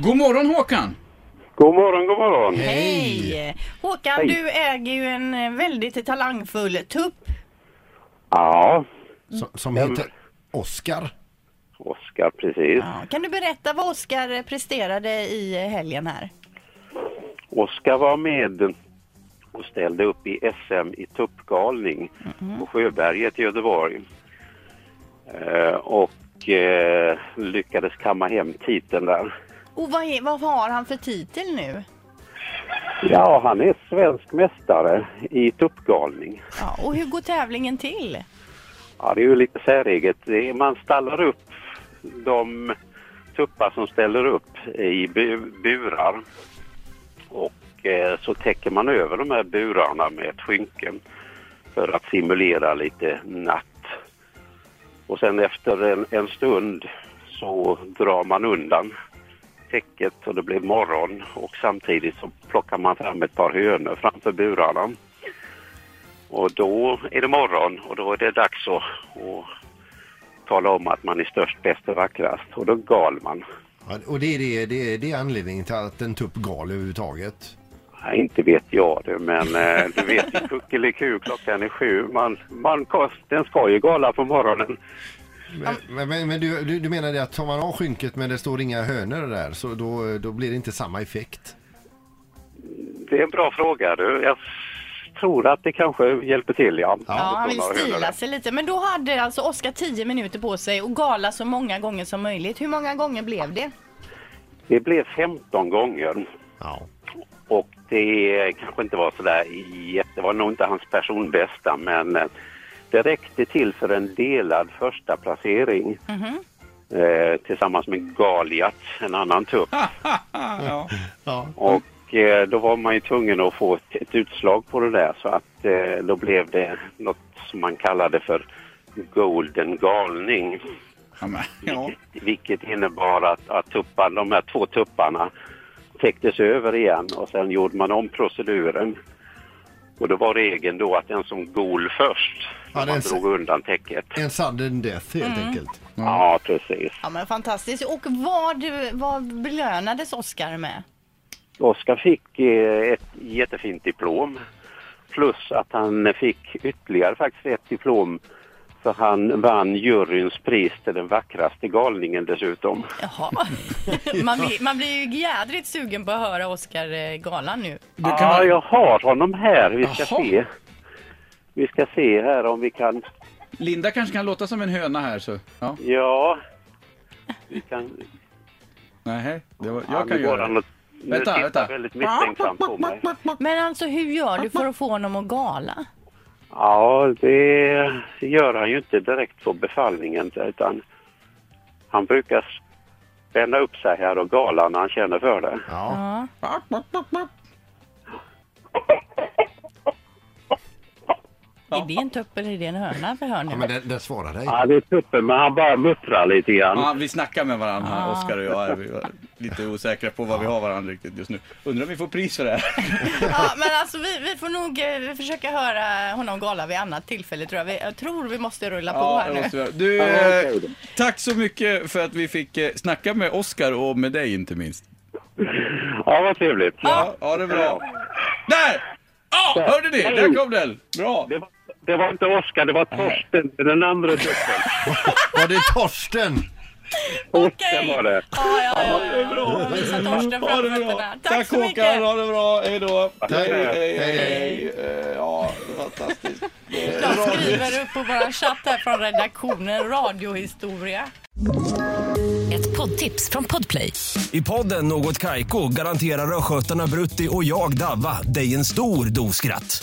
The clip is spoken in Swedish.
God morgon Håkan! God morgon, god morgon. Hej! Håkan, Hej. du äger ju en eh, väldigt talangfull tupp. Ja, Som, som heter Oscar. Oskar precis. Ja, kan du berätta vad Oskar presterade i eh, helgen här? Oskar var med och ställde upp i SM i tuppgalning på Sjöberget i Göteborg. Eh, och eh, lyckades kamma hem titeln där. Och vad, är, vad har han för titel nu? Ja, han är svensk mästare i tuppgalning. Ja, och hur går tävlingen till? Ja, det är ju lite säreget. Man stallar upp de tuppar som ställer upp i bu- burar. Och eh, så täcker man över de här burarna med ett skynke för att simulera lite natt. Och sen efter en, en stund så drar man undan täcket och det blir morgon och samtidigt så plockar man fram ett par hönor framför burarna. Och då är det morgon och då är det dags att, att tala om att man är störst, bäst och vackrast. Och då gal man. Ja, och det är, det, det, är, det är anledningen till att en tupp gal överhuvudtaget. Ja, inte vet jag det, men eh, du vet ju kuckeliku, klockan är sju. Man, man, den ska ju gala på morgonen. Men, men, men, du, du, du menar det att tar man av skynket men det står inga hönor där så då, då blir det inte samma effekt? Det är en bra fråga du. Jag tror att det kanske hjälper till, ja. Ja, han vill stila sig lite. Men då hade alltså Oskar 10 minuter på sig och gala så många gånger som möjligt. Hur många gånger blev det? Det blev 15 gånger. Ja. Och det kanske inte var sådär jätte, det var nog inte hans personbästa men eh, det räckte till för en delad första placering eh, tillsammans med Galiat, en annan tupp. ja. Ja. Och eh, då var man ju tvungen att få ett, ett utslag på det där så att eh, då blev det något som man kallade för Golden galning. Ja, men, ja. Vilket innebar att, att tuppan, de här två tupparna täcktes över igen och sen gjorde man om proceduren. Och då var regeln då att den som gol först, Ja, när man drog undan täcket. En sudden death helt enkelt. Ja, precis. Ja, men fantastiskt. Och vad, vad belönades Oskar med? Oskar fick eh, ett jättefint diplom. Plus att han fick ytterligare faktiskt ett diplom för han vann juryns pris till den vackraste galningen dessutom. Jaha. Man blir, man blir ju jädrigt sugen på att höra Oskar eh, galan nu. Du kan Ja, man... jag har honom här. Vi ska Jaha. se. Vi ska se här om vi kan... Linda kanske kan låta som en höna här så. Ja. Ja. Vi kan... Nej, det var... Ja, jag kan göra det. Nu Vänta, tittar vänta. väldigt misstänksamt på mig. Men alltså hur gör du för att få honom att gala? Ja, det gör han ju inte direkt på befallningen utan han brukar spänna upp sig här och gala när han känner för det. Ja. Ja. Är det en tupp eller är det en höna vi hör nu? ja men den, den svarar dig. Ja, det är tuppen, men han bara muttrar lite grann. Ja, vi snackar med varandra, Ah. Oskar och jag. Är vi är lite osäkra på vad vi har varandra riktigt just nu. Undrar om vi får pris för det här. Ja, men alltså vi, vi får nog eh, försöka höra honom gala vid annat tillfälle tror jag. Vi, jag tror vi måste rulla på Ja, här nu. vi. Du, Ja, eh, tack så mycket för att vi fick eh, snacka med Oskar och med dig inte minst. Ja, vad trevligt. Ja, ha det bra. Där! Ja, hörde ni? Där kom den. Bra. Det var, inte Oskar, det var Torsten, den andra tuppen. Var det Torsten? Torsten var det. Ja, ja, ja. ja. Visa Torsten Ha det framför bra. fötterna. Tack, Tack så Håkan, mycket. ha det bra. Hej då. Hej. hej, Hej, hej. Eh, Ja, fantastiskt. De skriver upp på vår chatt här från redaktionen radiohistoria. Ett poddtips från Podplay. I podden Något Kaiko garanterar östgötarna Brutti och jag, Davva, dig en stor dos skratt.